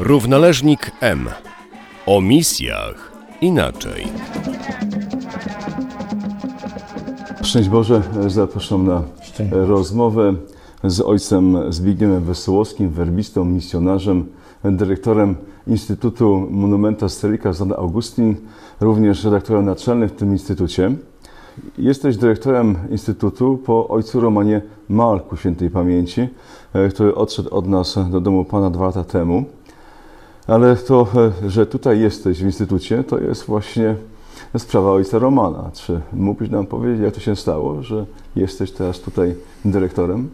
Równoleżnik M. O misjach inaczej. Szczęść Boże, zapraszam na Szczęść. rozmowę z ojcem Zbigniewem Wesołowskim, werbistą, misjonarzem, dyrektorem Instytutu Monumenta Sterika Zana Augustin, również redaktorem naczelnym w tym instytucie. Jesteś dyrektorem Instytutu po ojcu Romanie Malku świętej pamięci, e, który odszedł od nas do domu Pana dwa lata temu. Ale to, e, że tutaj jesteś w Instytucie, to jest właśnie sprawa ojca Romana. Czy mógłbyś nam powiedzieć, jak to się stało, że jesteś teraz tutaj dyrektorem?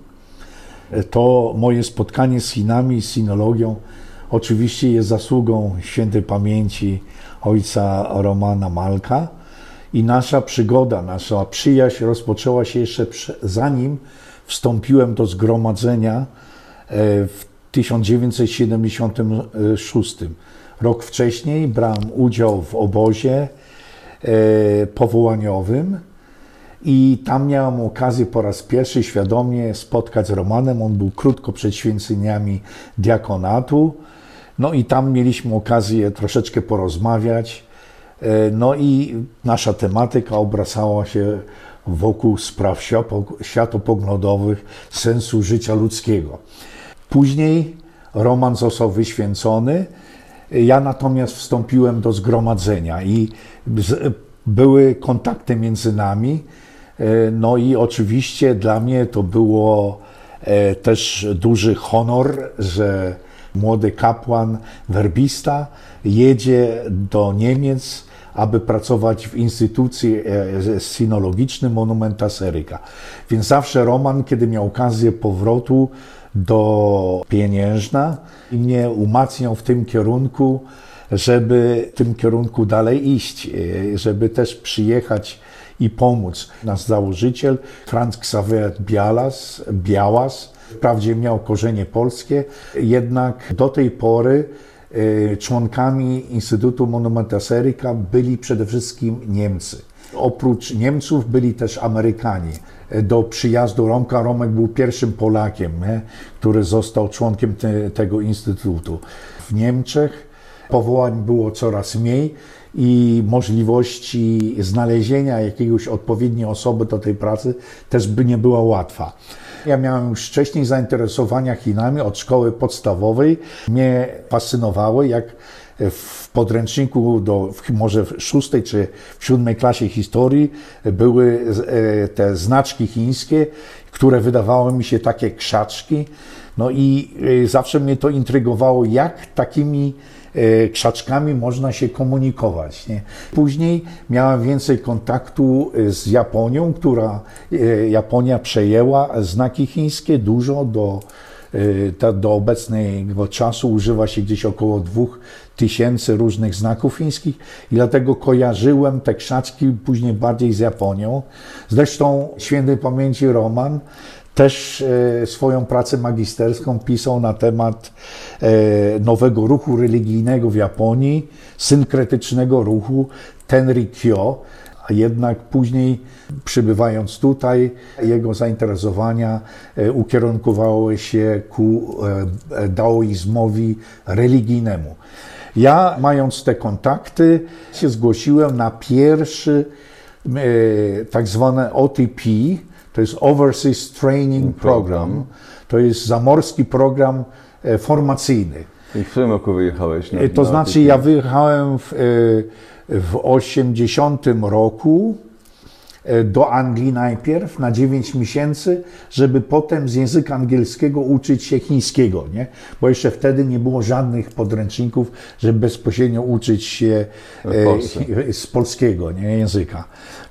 To moje spotkanie z Chinami, z sinologią, oczywiście jest zasługą świętej pamięci ojca Romana Malka. I nasza przygoda, nasza przyjaźń rozpoczęła się jeszcze zanim wstąpiłem do zgromadzenia e, w 1976. Rok wcześniej brałem udział w obozie e, powołaniowym i tam miałem okazję po raz pierwszy świadomie spotkać z Romanem. On był krótko przed święceniami diakonatu. No i tam mieliśmy okazję troszeczkę porozmawiać. E, No i nasza tematyka obracała się wokół spraw świato- światopoglądowych, sensu życia ludzkiego. Później Roman został wyświęcony. Ja natomiast wstąpiłem do zgromadzenia i były kontakty między nami. E, No i oczywiście dla mnie to było e, też duży honor, że młody kapłan, werbista jedzie do Niemiec, aby pracować w instytucji e, sinologicznym Monumenta Seryka. Więc zawsze Roman, kiedy miał okazję powrotu do Pieniężna, mnie umacniał w tym kierunku, żeby w tym kierunku dalej iść, e, żeby też przyjechać i pomóc. Nasz założyciel, Franz Xaver Bialas, Białas, wprawdzie miał korzenie polskie, jednak do tej pory e, członkami Instytutu Monumenta Seryka byli przede wszystkim Niemcy. Oprócz Niemców byli też Amerykanie. Do przyjazdu Romka, Romek był pierwszym Polakiem, który został członkiem te, tego instytutu. W Niemczech powołań było coraz mniej i możliwości znalezienia jakiegoś odpowiedniej osoby do tej pracy też by nie była łatwa. Ja miałem już wcześniej zainteresowania Chinami od szkoły podstawowej. Mnie fascynowały, jak w podręczniku do może w szóstej czy w siódmej klasie historii były e, te znaczki chińskie, które wydawały mi się takie krzaczki. No i e, zawsze mnie to intrygowało, jak takimi e, krzaczkami można się komunikować. Nie? Później miałem więcej kontaktu z Japonią, która Japonia przejęła znaki chińskie dużo do, do obecnego czasu używa się gdzieś około dwóch tysięcy różnych znaków chińskich i dlatego kojarzyłem te krzaczki później bardziej z Japonią. Zresztą świętej pamięci Roman też e, swoją pracę magisterską pisał na temat e, nowego ruchu religijnego w Japonii, synkretycznego ruchu Tenrikyo, a jednak później przybywając tutaj, jego zainteresowania e, ukierunkowały się ku daoizmowi religijnemu. Ja, mając te kontakty, się zgłosiłem na pierwszy e, tak zwane OTP, to jest Overseas Training Program. To jest zamorski program e, formacyjny. I w którym roku wyjechałeś? Na, E, To na znaczy, tych- ja wyjechałem w, e, w 80 roku do Anglii najpierw na 9 miesięcy, żeby potem z języka angielskiego uczyć się chińskiego, nie? Bo jeszcze wtedy nie było żadnych podręczników, żeby bezpośrednio uczyć się e, z polskiego nie, języka.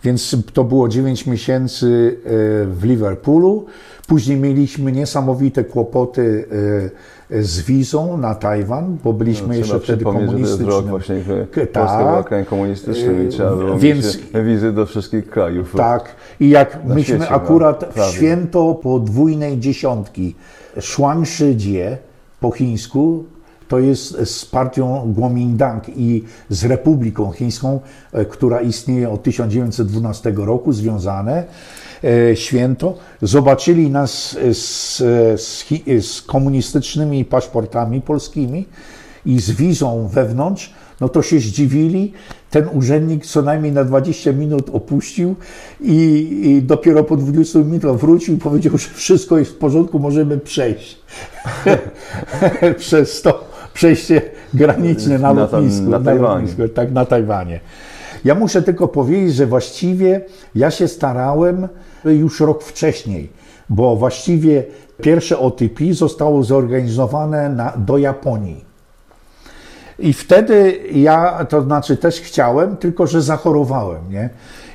Więc to było 9 miesięcy e, w Liverpoolu. Później mieliśmy niesamowite kłopoty e, z wizą na Tajwan, bo byliśmy No, jeszcze wtedy przypomnieć, że to jest rok komunistycznym. właśnie, K- kiedy Polska tak. była krajem komunistycznym i trzeba było Więc- mieć wizy do wszystkich krajów. Tak. I jak myśmy świecie, akurat no, w prawie. święto podwójnej dziesiątki Shuangshijie po chińsku, to jest z partią Kuomintang i z Republiką Chińską, e, która istnieje od 1912 roku, związane e, święto. Zobaczyli nas z, z, z komunistycznymi paszportami polskimi i z wizą wewnątrz, no to się zdziwili. Ten urzędnik co najmniej na 20 minut opuścił i, i dopiero po 20 minutach wrócił i powiedział, że wszystko jest w porządku, możemy przejść przez to przejście graniczne na Na lotnisku. tam- na Tajwanie. lotnisku, tak, na Tajwanie. Ja muszę tylko powiedzieć, że właściwie ja się starałem już rok wcześniej, bo właściwie pierwsze OTP zostało zorganizowane na, do Japonii. I wtedy ja, to znaczy też chciałem, tylko że zachorowałem, nie?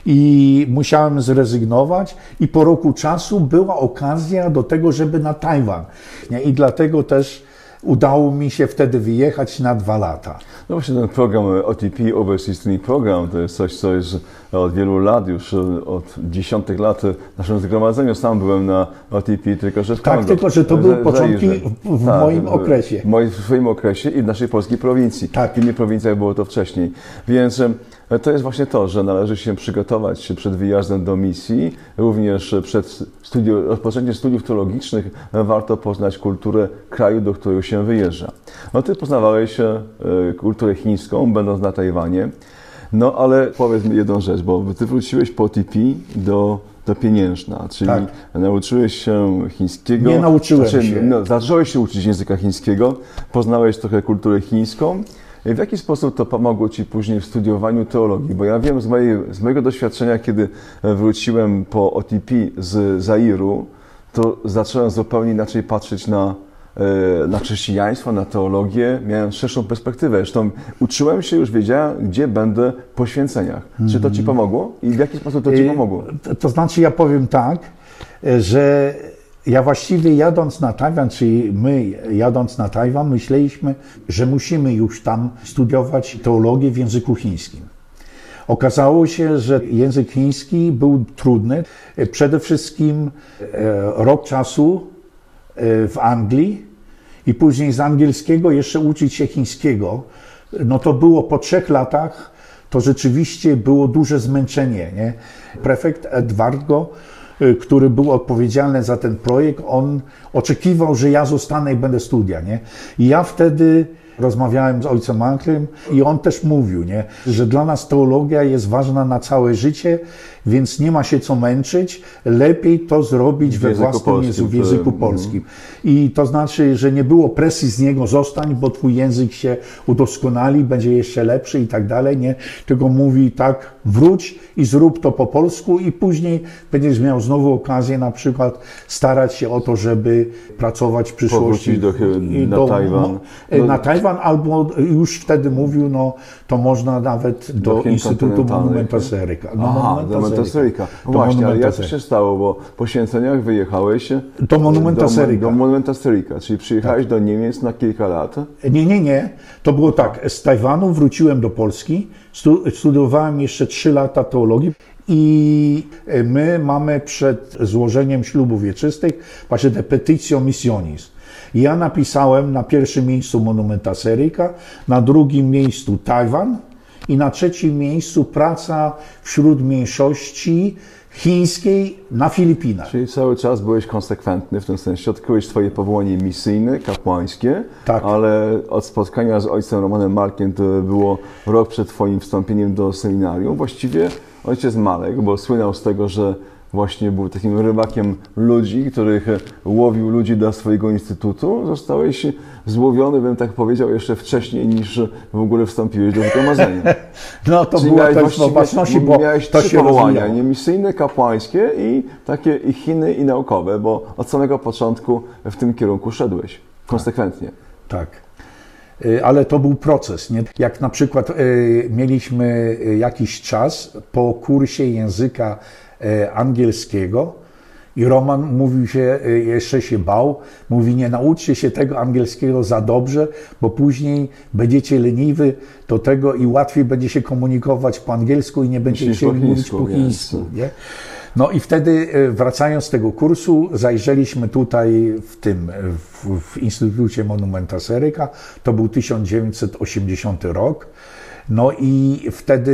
I musiałem zrezygnować i po roku czasu była okazja do tego, żeby na Tajwan. Nie? I dlatego też udało mi się wtedy wyjechać na dwa lata. No właśnie ten program OTP, Overseas Training Program, to jest coś, co jest od wielu lat, już od dziesiątych lat w naszym zgromadzeniu. Sam byłem na OTP, tylko że w Tak, Kongo. tylko że to były początki w- w moim okresie. W, moim, w swoim okresie i w naszej polskiej prowincji. Tak. W innych prowincjach było to wcześniej. Więc to jest właśnie to, że należy się przygotować przed wyjazdem do misji, również przed studiu, rozpoczęciem studiów teologicznych warto poznać kulturę kraju, do którego się wyjeżdża. No ty poznawałeś e, kulturę chińską, będąc na Tajwanie. No ale powiedz mi jedną rzecz, bo ty wróciłeś po TP do, do Pieniężna, czyli Tak. nauczyłeś się chińskiego. Nie nauczyłem znaczy, się. No, zacząłeś się uczyć języka chińskiego, poznałeś trochę kulturę chińską. W jaki sposób to pomogło Ci później w studiowaniu teologii? Bo ja wiem z, mojej, z mojego doświadczenia, kiedy wróciłem po OTP z Zairu, to zacząłem zupełnie inaczej patrzeć na, na chrześcijaństwo, na teologię. Miałem szerszą perspektywę. Zresztą uczyłem się, już wiedziałem, gdzie będę po święceniach. Czy to Ci pomogło? I w jaki sposób to Ci Y, pomogło? To, znaczy, ja powiem tak, e, że ja właściwie jadąc na Tajwan, czyli my jadąc na Tajwan, myśleliśmy, że musimy już tam studiować teologię w języku chińskim. Okazało się, że język chiński był trudny. E, Przede wszystkim e, rok czasu e, w Anglii i później z angielskiego jeszcze uczyć się chińskiego. No to było po trzech latach, to rzeczywiście było duże zmęczenie. Nie? Prefekt Edwardo, y, który był odpowiedzialny za ten projekt, on oczekiwał, że ja zostanę i będę studia. Nie? I ja wtedy rozmawiałem z ojcem Anklem i on też mówił, nie? że dla nas teologia jest ważna na całe życie, więc nie ma się co męczyć, lepiej to zrobić W we własnym polskim, języku, w języku polskim. I to znaczy, że nie było presji z niego zostań, bo twój język się udoskonali, będzie jeszcze lepszy i tak dalej, nie? Tylko mówi tak, wróć i zrób to po polsku i później będziesz miał znowu okazję na przykład starać się o to, żeby pracować w przyszłości. Do- na Tajwan. No, No- na Tajwan albo już wtedy mówił, no to można nawet do, Do Instytutu nie? Seryka. Aha, Monumenta Seryka. No właśnie, ale jak to się stało, bo po święceniach wyjechałeś Do Monumenta Seryka. do Monumenta Seryka, czyli przyjechałeś do Niemiec na kilka lat. Nie, nie, nie. To było tak. Z Tajwanu wróciłem do Polski, stu- studiowałem jeszcze 3 lata teologii i my mamy przed złożeniem ślubów wieczystych właśnie missionis. I Ja napisałem na pierwszym miejscu Monumenta Seryka, na drugim miejscu Tajwan i na trzecim miejscu praca wśród mniejszości chińskiej na Filipinach. Czyli cały czas byłeś konsekwentny w tym sensie, odkryłeś swoje powołanie misyjne, kapłańskie, Tak. ale od spotkania z ojcem Romanem Markiem to było rok przed twoim wstąpieniem do seminarium. Właściwie ojciec Marek, bo słynął z tego, że właśnie był takim rybakiem ludzi, których łowił ludzi do swojego instytutu, zostałeś złowiony, bym tak powiedział, jeszcze wcześniej niż w ogóle wstąpiłeś do zgromadzenia. No to Czyli było też w obecności, bo miałeś to trzy się powołania, rozwijało. nie misyjne, kapłańskie i takie i Chiny i naukowe, bo od samego początku w tym kierunku szedłeś konsekwentnie. Tak. Y, Ale to był proces. Nie? Jak na przykład y, mieliśmy y, jakiś czas po kursie języka angielskiego. I Roman mówił się, y, jeszcze się bał, mówi nie nauczcie się tego angielskiego za dobrze, bo później będziecie leniwy do tego i łatwiej będzie się komunikować po angielsku i nie będziecie chcieli mówić po chińsku. Nie? No i wtedy e, wracając z tego kursu, zajrzeliśmy tutaj w tym, e, w, w Instytucie Monumenta Seryka, to był 1980 rok No i wtedy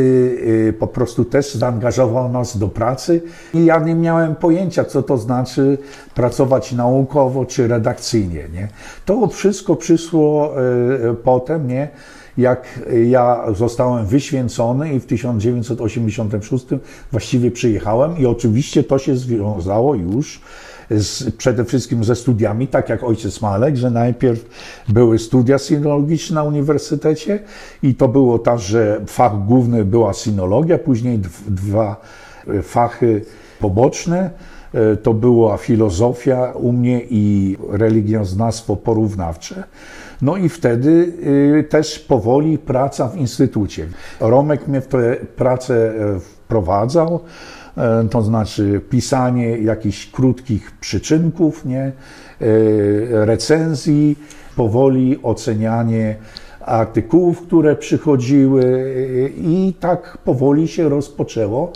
y, po prostu też zaangażował nas do pracy i ja nie miałem pojęcia, co to znaczy pracować naukowo czy redakcyjnie. Nie? To wszystko przyszło y, potem, nie? jak ja zostałem wyświęcony i w 1986 właściwie przyjechałem i oczywiście to się związało już z, przede wszystkim ze studiami, tak jak ojciec Malek, że najpierw były studia sinologiczne na uniwersytecie i to było tak, że fach główny była sinologia, później dwa fachy poboczne, e, to była filozofia u mnie i religioznawstwo porównawcze. No i wtedy y, też powoli praca w instytucie. Romek mnie w tę pracę e, wprowadzał, e, to znaczy pisanie jakichś krótkich przyczynków, nie? E, recenzji, powoli ocenianie artykułów, które przychodziły i tak powoli się rozpoczęło.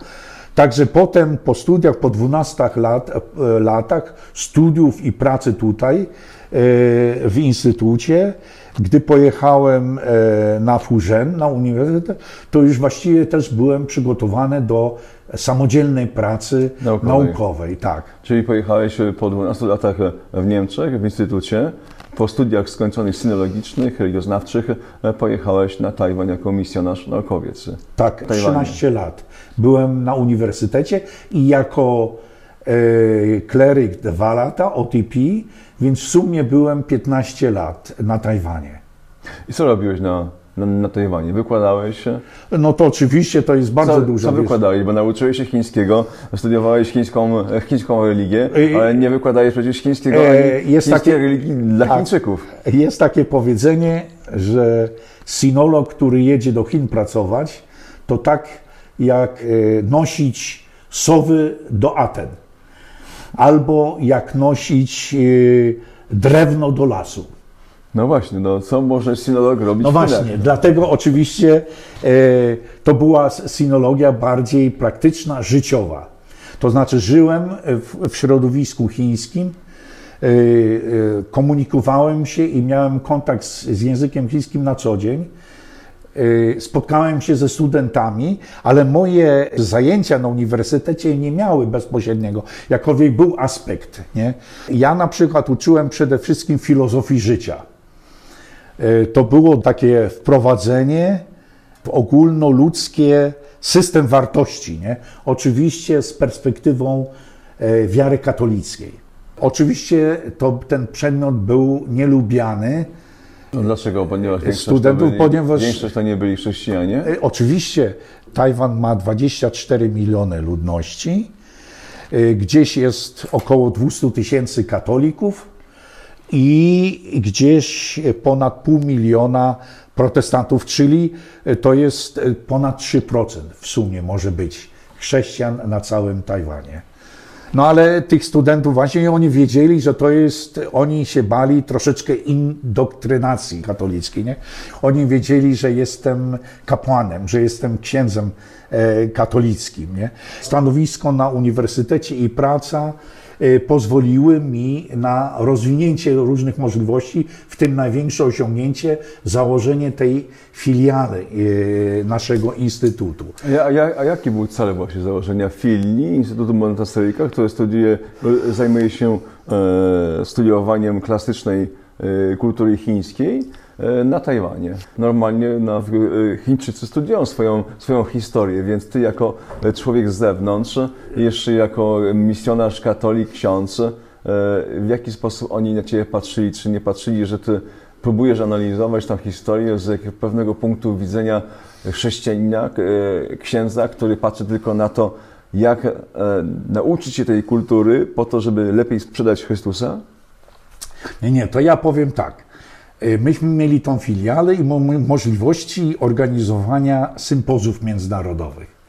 Także potem po studiach, po 12 lat, latach studiów i pracy tutaj, w instytucie. Gdy pojechałem e, na Fużen, na uniwersytet, to już właściwie też byłem przygotowany do samodzielnej pracy naukowej. naukowej tak. Czyli pojechałeś po 12 latach w Niemczech, w instytucie, po studiach skończonych synologicznych, religioznawczych, pojechałeś na Tajwan jako misjonarz naukowiec. Tak, 13 lat. Byłem na uniwersytecie i jako e, kleryk dwa lata, OTP, więc w sumie byłem 15 lat na Tajwanie. I co robiłeś na, na, na Tajwanie? Wykładałeś się? No to oczywiście to jest bardzo co, dużo. Co wykładałeś? Bo nauczyłeś się chińskiego, studiowałeś chińską, chińską religię, ale nie wykładałeś przecież chińskiego e, jest takie, religii dla tak, Chińczyków. Jest takie powiedzenie, że sinolog, który jedzie do Chin pracować, to tak jak e, nosić sowy do Aten albo jak nosić drewno do lasu. No właśnie, no co może sinolog robić? No właśnie, dlatego oczywiście e, to była sinologia bardziej praktyczna, życiowa. To znaczy żyłem w, w środowisku chińskim, e, e, komunikowałem się i miałem kontakt z, z językiem chińskim na co dzień. Spotkałem się ze studentami, ale moje zajęcia na uniwersytecie nie miały bezpośredniego, jakkolwiek był aspekt. Nie? Ja na przykład uczyłem przede wszystkim filozofii życia. Y, to było takie wprowadzenie w ogólnoludzkie system wartości, nie? oczywiście z perspektywą e, wiary katolickiej. Oczywiście to, ten przedmiot był nielubiany, no dlaczego? Ponieważ studentów, byli, ponieważ większość to nie byli chrześcijanie? E, oczywiście Tajwan ma 24 miliony ludności, e, gdzieś jest około 200 tysięcy katolików i gdzieś ponad pół miliona protestantów, czyli to jest ponad 3% w sumie może być chrześcijan na całym Tajwanie. No ale tych studentów właśnie oni wiedzieli, że to jest, oni się bali troszeczkę indoktrynacji katolickiej, nie? Oni wiedzieli, że jestem kapłanem, że jestem księdzem e, katolickim, nie? Stanowisko na uniwersytecie i praca pozwoliły mi na rozwinięcie różnych możliwości, w tym największe osiągnięcie założenie tej filialy y, naszego instytutu. A, a, a jaki był cel właśnie założenia filii Instytutu Montessori'ka, który studiuje, zajmuje się e, studiowaniem klasycznej e, kultury chińskiej? E, na Tajwanie. Normalnie na, e, Chińczycy studiują swoją, swoją historię, więc ty jako człowiek z zewnątrz, jeszcze jako misjonarz, katolik, ksiądz, e, w jaki sposób oni na ciebie patrzyli, czy nie patrzyli, że ty próbujesz analizować tą historię z pewnego punktu widzenia chrześcijanina, księdza, który patrzy tylko na to, jak nauczyć się tej kultury po to, żeby lepiej sprzedać Chrystusa? Nie, nie, to ja powiem tak. Y, myśmy mieli tą filialę i możliwości organizowania sympozów międzynarodowych.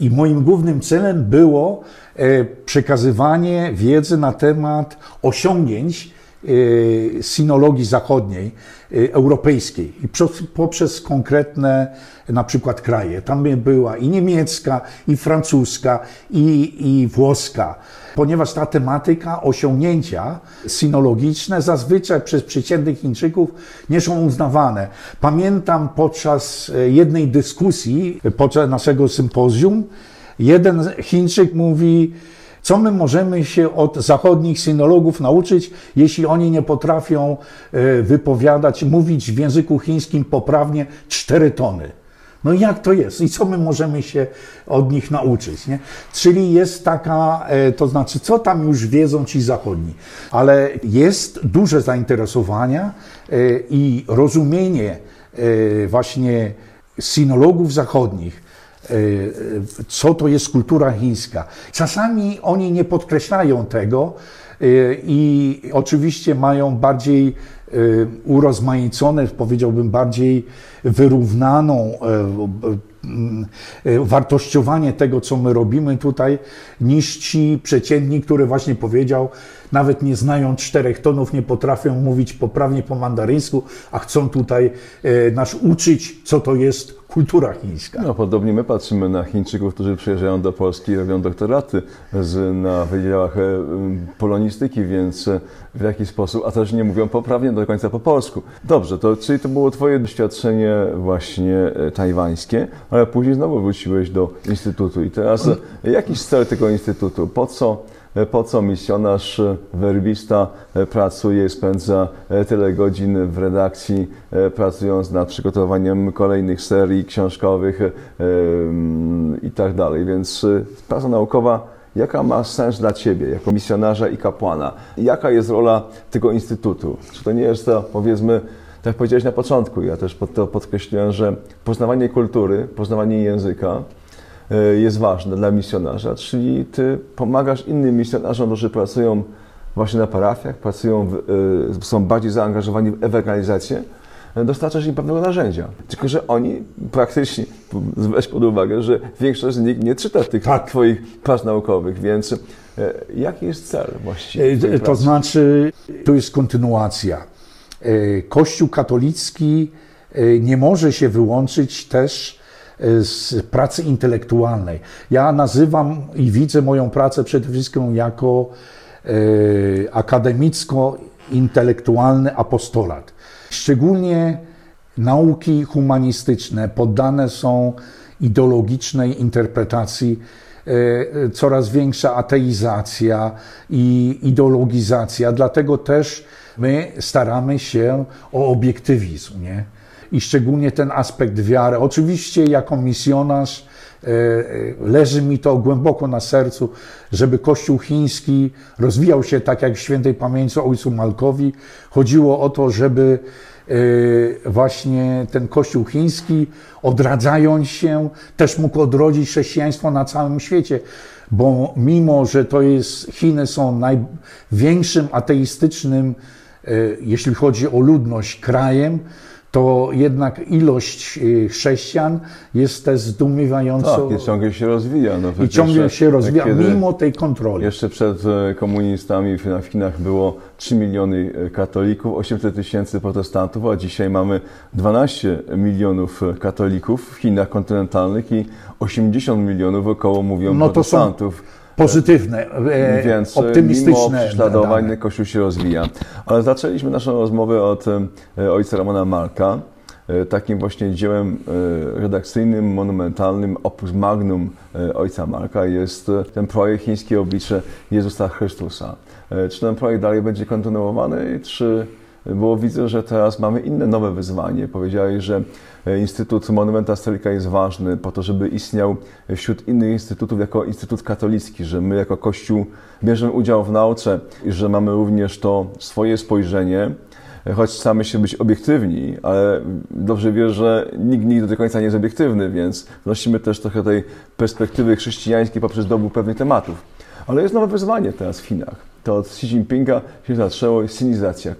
I moim głównym celem było e, przekazywanie wiedzy na temat osiągnięć e, sinologii zachodniej, europejskiej i przez, poprzez konkretne na przykład kraje. Tam była i niemiecka, i francuska, i, i włoska. Ponieważ ta tematyka, osiągnięcia sinologiczne zazwyczaj przez przeciętnych Chińczyków nie są uznawane. Pamiętam podczas e, jednej dyskusji, podczas naszego sympozjum, jeden Chińczyk mówi, co my możemy się od zachodnich synologów nauczyć, jeśli oni nie potrafią e, wypowiadać, mówić w języku chińskim poprawnie cztery tony? No jak to jest? I co my możemy się od nich nauczyć? Nie? Czyli jest taka, e, to znaczy, co tam już wiedzą ci zachodni, ale jest duże zainteresowania e, i rozumienie właśnie sinologów zachodnich, co to jest kultura chińska. Czasami oni nie podkreślają tego i oczywiście mają bardziej urozmaicone, powiedziałbym bardziej wyrównaną wartościowanie tego, co my robimy tutaj, niż ci przeciętni, który właśnie powiedział, nawet nie znają czterech tonów, nie potrafią mówić poprawnie po mandaryńsku, a chcą tutaj nas uczyć, co to jest kultura chińska. No, podobnie my patrzymy na Chińczyków, którzy przyjeżdżają do Polski i robią doktoraty z, na wydziałach e, polonistyki, więc e, w jaki sposób, a też nie mówią poprawnie do końca po polsku. Dobrze, to czyli to było Twoje doświadczenie właśnie e, tajwańskie, ale później znowu wróciłeś do Instytutu. I teraz jakiś cel tego Instytutu? Po co po co misjonarz, werbista pracuje, spędza tyle godzin w redakcji, pracując nad przygotowaniem kolejnych serii książkowych i tak dalej. Więc praca naukowa jaka ma sens dla Ciebie jako misjonarza i kapłana? Jaka jest rola tego instytutu? Czy to nie jest to, powiedzmy, tak jak powiedziałeś na początku, ja też pod to podkreśliłem, że poznawanie kultury, poznawanie języka, E, jest ważne dla misjonarza, czyli ty pomagasz innym misjonarzom, którzy pracują właśnie na parafiach, pracują, w, e, są bardziej zaangażowani w ewangelizację, e, dostarczasz im pewnego narzędzia. Tylko, że oni praktycznie, weź pod uwagę, że większość z nich nie czyta tych tak. twoich prac naukowych, więc jaki jest cel właściwie? To znaczy, to jest kontynuacja. Kościół katolicki nie może się wyłączyć też z pracy intelektualnej. Ja nazywam i widzę moją pracę przede wszystkim jako e, akademicko-intelektualny apostolat. Szczególnie nauki humanistyczne poddane są ideologicznej interpretacji e, coraz większa ateizacja i ideologizacja, dlatego też my staramy się o obiektywizm. Nie? I szczególnie ten aspekt wiary. Oczywiście jako misjonarz e, e, leży mi to głęboko na sercu, żeby Kościół chiński rozwijał się tak jak w świętej pamięci ojcu Malkowi. Chodziło o to, żeby e, właśnie ten Kościół chiński, odradzając się, też mógł odrodzić chrześcijaństwo na całym świecie. Bo mimo, że to jest, Chiny są największym ateistycznym, jeśli chodzi o ludność, krajem, to jednak ilość y, chrześcijan jest też zdumiewająco. Tak, i ciągle się rozwija. No, I ciągle się rozwija, mimo tej kontroli. Jeszcze przed e, komunistami w Chinach było 3 miliony e, katolików, 800 tysięcy protestantów, a dzisiaj mamy 12 milionów e, katolików w Chinach kontynentalnych i 80 milionów około mówią no protestantów pozytywne, e, Więc optymistyczne. Mimo prześladowań dane. Kościół się rozwija. Ale zaczęliśmy naszą rozmowę od e, ojca Ramona Marka, e, takim właśnie dziełem redakcyjnym, monumentalnym, opus magnum ojca Marka jest ten projekt Chińskie Oblicze Jezusa Chrystusa. Czy ten projekt dalej będzie kontynuowany, czy bo widzę, że teraz mamy inne nowe wyzwanie. Powiedziałeś, że e, Instytut Monumenta Stolika jest ważny po to, żeby istniał wśród innych instytutów jako Instytut Katolicki, że my jako Kościół bierzemy udział w nauce i że mamy również to swoje spojrzenie, choć staramy się być obiektywni, ale dobrze wiesz, że nikt nigdy do końca nie jest obiektywny, więc wnosimy też trochę tej perspektywy chrześcijańskiej poprzez dobór pewnych tematów. Ale jest nowe wyzwanie teraz w Chinach to od Xi Jinpinga się zaczęło synizacja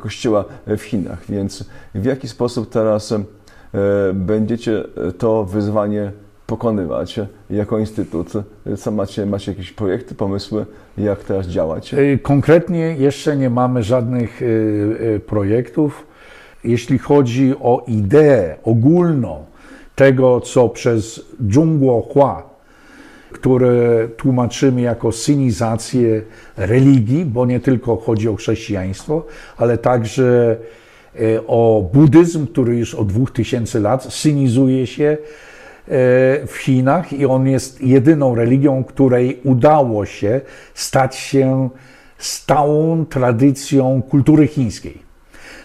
kościoła w Chinach. Więc w jaki sposób teraz e, będziecie to wyzwanie pokonywać jako instytut? Co macie, macie jakieś projekty, pomysły, jak teraz działać? Konkretnie jeszcze nie mamy żadnych projektów. Jeśli chodzi o ideę ogólną tego, co przez Zhongguo Hua, które tłumaczymy jako synizację religii, bo nie tylko chodzi o chrześcijaństwo, ale także e, o buddyzm, który już od 2000 lat synizuje się e, w Chinach i on jest jedyną religią, której udało się stać się stałą tradycją kultury chińskiej.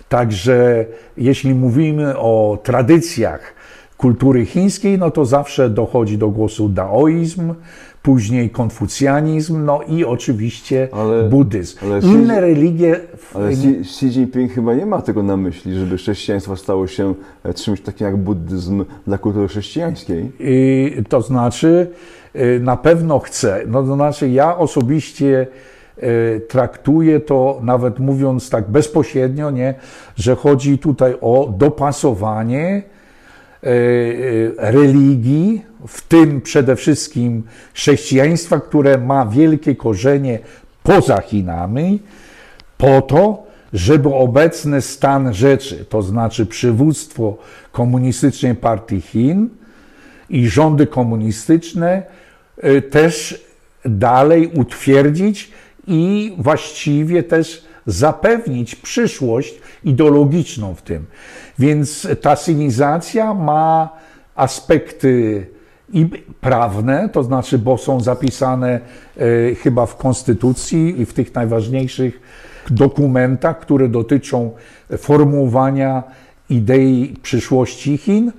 Także jeśli mówimy o tradycjach kultury chińskiej, no to zawsze dochodzi do głosu daoizm, później konfucjanizm, no i oczywiście Ale- buddyzm. ale Inne Xi- religie w- Ale Xi, Xi Jinping chyba nie ma tego na myśli, żeby chrześcijaństwo stało się e, czymś takim jak buddyzm dla kultury chrześcijańskiej. Y, to znaczy, y, na pewno chcę. No to znaczy, ja osobiście y, traktuję to, nawet mówiąc tak bezpośrednio, nie, że chodzi tutaj o dopasowanie religii, w tym przede wszystkim chrześcijaństwa, które ma wielkie korzenie poza Chinami, po to, żeby obecny stan rzeczy, to znaczy przywództwo Komunistycznej Partii Chin i rządy komunistyczne, y, też dalej utwierdzić i właściwie też zapewnić przyszłość ideologiczną w tym. Więc ta synizacja ma aspekty i prawne, to znaczy, bo są zapisane e, chyba w Konstytucji i w tych najważniejszych dokumentach, które dotyczą formułowania idei przyszłości Chin,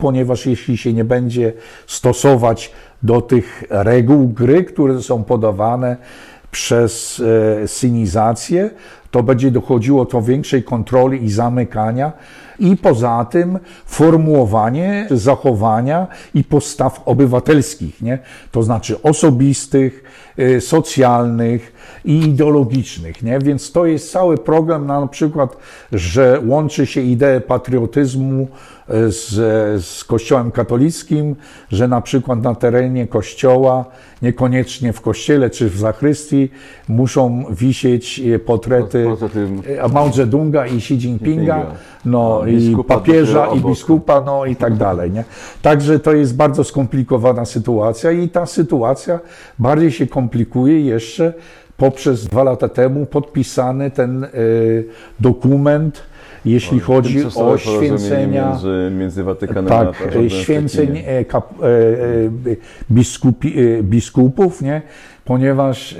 ponieważ jeśli się nie będzie stosować do tych reguł gry, które są podawane przez e, synizację, to będzie dochodziło do większej kontroli i zamykania i poza tym formułowanie zachowania i postaw obywatelskich, nie? to znaczy osobistych, y, socjalnych i ideologicznych. Nie? Więc to jest cały problem na przykład, że łączy się ideę patriotyzmu z, z Kościołem katolickim, że na przykład na terenie kościoła, niekoniecznie w kościele czy w zachrystii, muszą wisieć y, portrety y, Mao Zedonga i Xi Jinpinga, no A i papieża i biskupa, no i tak dalej, nie? Także to jest bardzo skomplikowana sytuacja i ta sytuacja bardziej się komplikuje jeszcze poprzez dwa lata temu podpisany ten y, dokument, jeśli chodzi o święcenia Między, między Watykanem a tak, rządem e, święceń e, kap, e, biskupi, biskupów, nie? ponieważ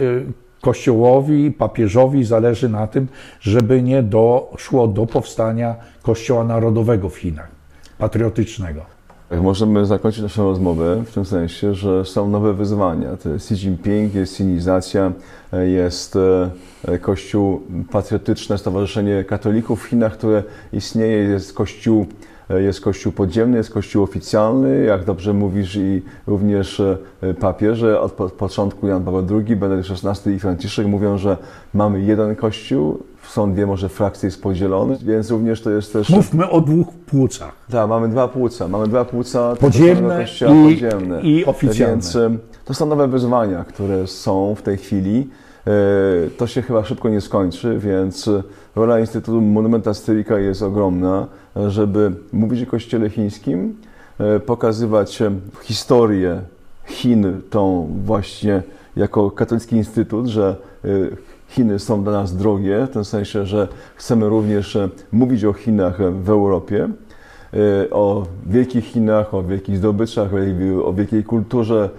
Kościołowi, papieżowi zależy na tym, żeby nie doszło do powstania Kościoła Narodowego w Chinach, patriotycznego. Tak, Możemy zakończyć naszą rozmowę w tym sensie, że są nowe wyzwania. To jest Xi Jinping, jest sinizacja, jest e, Kościół patriotyczne, Stowarzyszenie Katolików w Chinach, które istnieje, jest Kościół, jest Kościół podziemny, jest Kościół oficjalny, jak dobrze mówisz, i również e, papieże. Od po- początku Jan Paweł II, Benedykt XVI i Franciszek mówią, że mamy jeden Kościół, są dwie może frakcje jest podzielone, więc również to jest też... Mówmy o dwóch płucach. Tak, mamy dwa płuca. Mamy dwa płuca Podziemne i- podziemne. i oficjalne. Więc em, to są nowe wyzwania, które są w tej chwili. E, To się chyba szybko nie skończy, więc rola Instytutu Monumenta Stylica jest ogromna, żeby mówić o kościele chińskim, e, pokazywać historię Chin tą właśnie jako katolicki instytut, że e, Chiny są dla nas drogie, w tym sensie, że chcemy również mówić o Chinach w Europie, o wielkich Chinach, o wielkich zdobyczach, o- wielkiej kulturze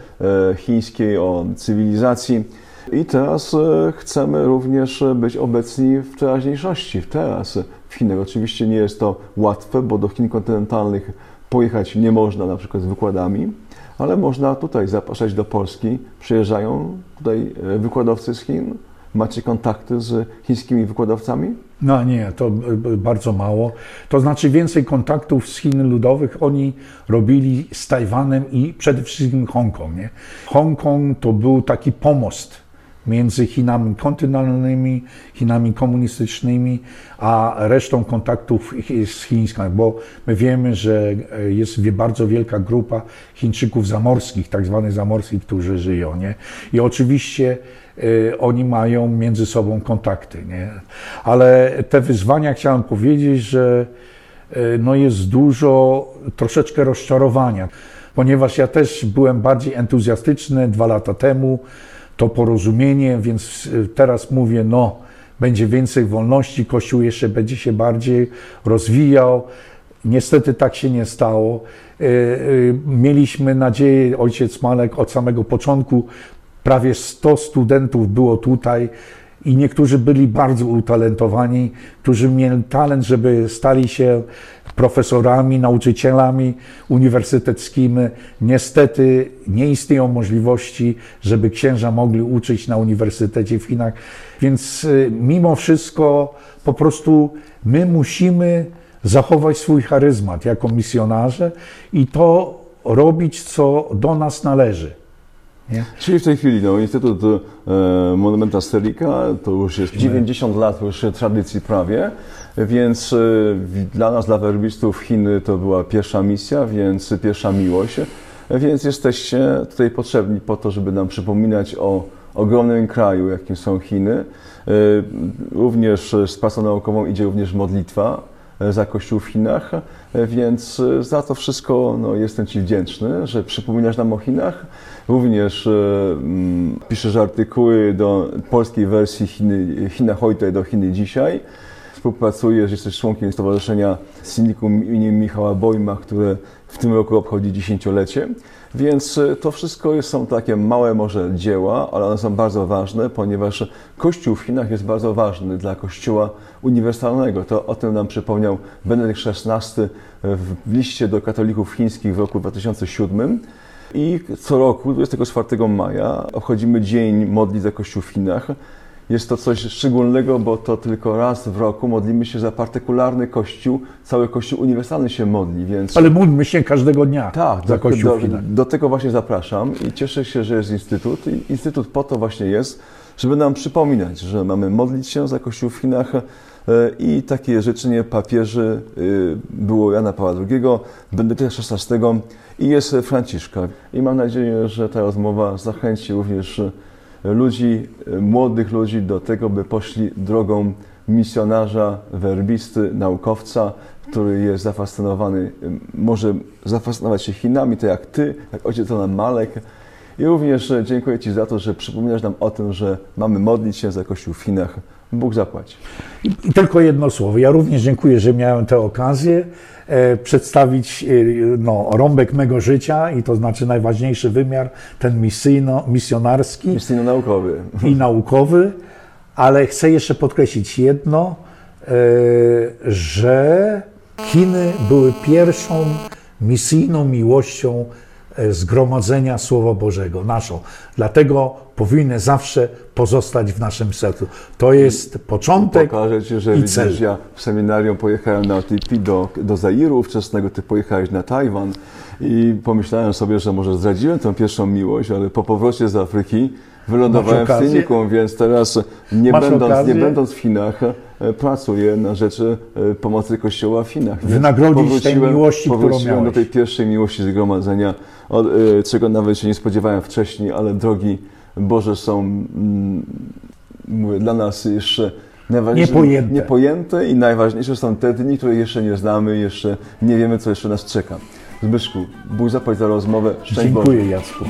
chińskiej, o cywilizacji. I teraz e, chcemy również e, być obecni w teraźniejszości, w teraz w Chinach. Oczywiście nie jest to łatwe, bo do Chin kontynentalnych pojechać nie można na przykład z wykładami, ale można tutaj zapraszać do Polski. Przyjeżdżają tutaj e, wykładowcy z Chin. Macie kontakty z chińskimi wykładowcami? No nie, to bardzo mało. To znaczy więcej kontaktów z Chin Ludowych oni robili z Tajwanem i przede wszystkim Hongkong. Hongkong to był taki pomost między Chinami kontynentalnymi, Chinami komunistycznymi, a resztą kontaktów z Chińskami, bo my wiemy, że jest bardzo wielka grupa Chińczyków zamorskich, tak zwanych zamorskich, którzy żyją. Nie? I oczywiście y, oni mają między sobą kontakty. Nie? Ale te wyzwania chciałem powiedzieć, że y, no jest dużo troszeczkę rozczarowania ponieważ ja też byłem bardziej entuzjastyczny dwa lata temu, to porozumienie, więc y, teraz mówię, no, będzie więcej wolności, Kościół jeszcze będzie się bardziej rozwijał. Niestety tak się nie stało. Y, y, mieliśmy nadzieję, ojciec Malek od samego początku, prawie 100 studentów było tutaj i niektórzy byli bardzo utalentowani, którzy mieli talent, żeby stali się profesorami, nauczycielami uniwersyteckimi. Niestety nie istnieją możliwości, żeby księża mogli uczyć na uniwersytecie w Chinach. Więc y, mimo wszystko po prostu my musimy zachować swój charyzmat jako misjonarze i to robić, co do nas należy. Nie? Czyli w tej chwili no, Instytut e, Monumenta Sterika to już jest 90 lat już tradycji prawie, więc e, dla nas, dla werbistów Chiny to była pierwsza misja, więc pierwsza miłość, więc jesteście tutaj potrzebni po to, żeby nam przypominać o ogromnym kraju, jakim są Chiny. E, również z pracą naukową idzie również modlitwa e, za Kościół w Chinach, więc za to wszystko no, jestem Ci wdzięczny, że przypominasz nam o Chinach. Również mm, piszesz artykuły do polskiej wersji Chiny, China Heute do Chiny dzisiaj. Współpracujesz, jesteś członkiem Stowarzyszenia Syndikum im. Michała Bojma, które w tym roku obchodzi dziesięciolecie. Więc e, to wszystko są takie małe może dzieła, ale one są bardzo ważne, ponieważ Kościół w Chinach jest bardzo ważny dla Kościoła uniwersalnego. To o tym nam przypomniał Benedykt XVI w liście do katolików chińskich w roku 2007. I co roku, 24 maja, obchodzimy Dzień Modli za Kościół w Chinach. Jest to coś szczególnego, bo to tylko raz w roku modlimy się za partykularny kościół, cały kościół uniwersalny się modli, więc... Ale módlmy się każdego dnia tak, za do, kościół do, do tego właśnie zapraszam i cieszę się, że jest Instytut. I Instytut po to właśnie jest, żeby nam przypominać, że mamy modlić się za kościół w Chinach, e, i takie życzenie papieży e, było Jana Pawła II, Benedykta XVI i jest Franciszka. I mam nadzieję, że ta rozmowa zachęci również ludzi, młodych ludzi do tego, by poszli drogą misjonarza, werbisty, naukowca, który jest zafascynowany, może zafascynować się Chinami, to jak ty, jak ojciec Malek. I również dziękuję Ci za to, że przypominasz nam o tym, że mamy modlić się za Kościół w Chinach. Bóg zapłaci. I, tylko jedno słowo. Ja również dziękuję, że miałem tę okazję przedstawić e, no, rąbek mego życia i to znaczy najważniejszy wymiar, ten misyjno, misjonarski Misyjno-naukowy. i naukowy, ale chcę jeszcze podkreślić jedno, e, że Chiny były pierwszą misyjną miłością e, zgromadzenia Słowa Bożego, naszą. Dlatego powinny zawsze pozostać w naszym sercu. To jest początek Pokażę Ci, że i widzisz, cel. ja w seminarium pojechałem na OTP do, do Zairu wczesnego, Ty pojechałeś na Tajwan i pomyślałem sobie, że może zdradziłem tę pierwszą miłość, ale po powrocie z Afryki wylądowałem w? Synikum, więc teraz nie Masz będąc, nie okazję? będąc w Chinach, e, pracuję na rzeczy e, pomocy Kościoła w Chinach. Wynagrodzić tej miłości, którą powróciłem do miałeś. tej pierwszej miłości zgromadzenia, od, e, czego nawet się nie spodziewałem wcześniej, ale drogi Boże są mm, mówię, dla nas jeszcze Niepojęte. niepojęte i najważniejsze są te dni, które jeszcze nie znamy, jeszcze nie wiemy, co jeszcze nas czeka. Zbyszku, Bóg zapłać za rozmowę. Szczęść Boże. Dziękuję Jacku.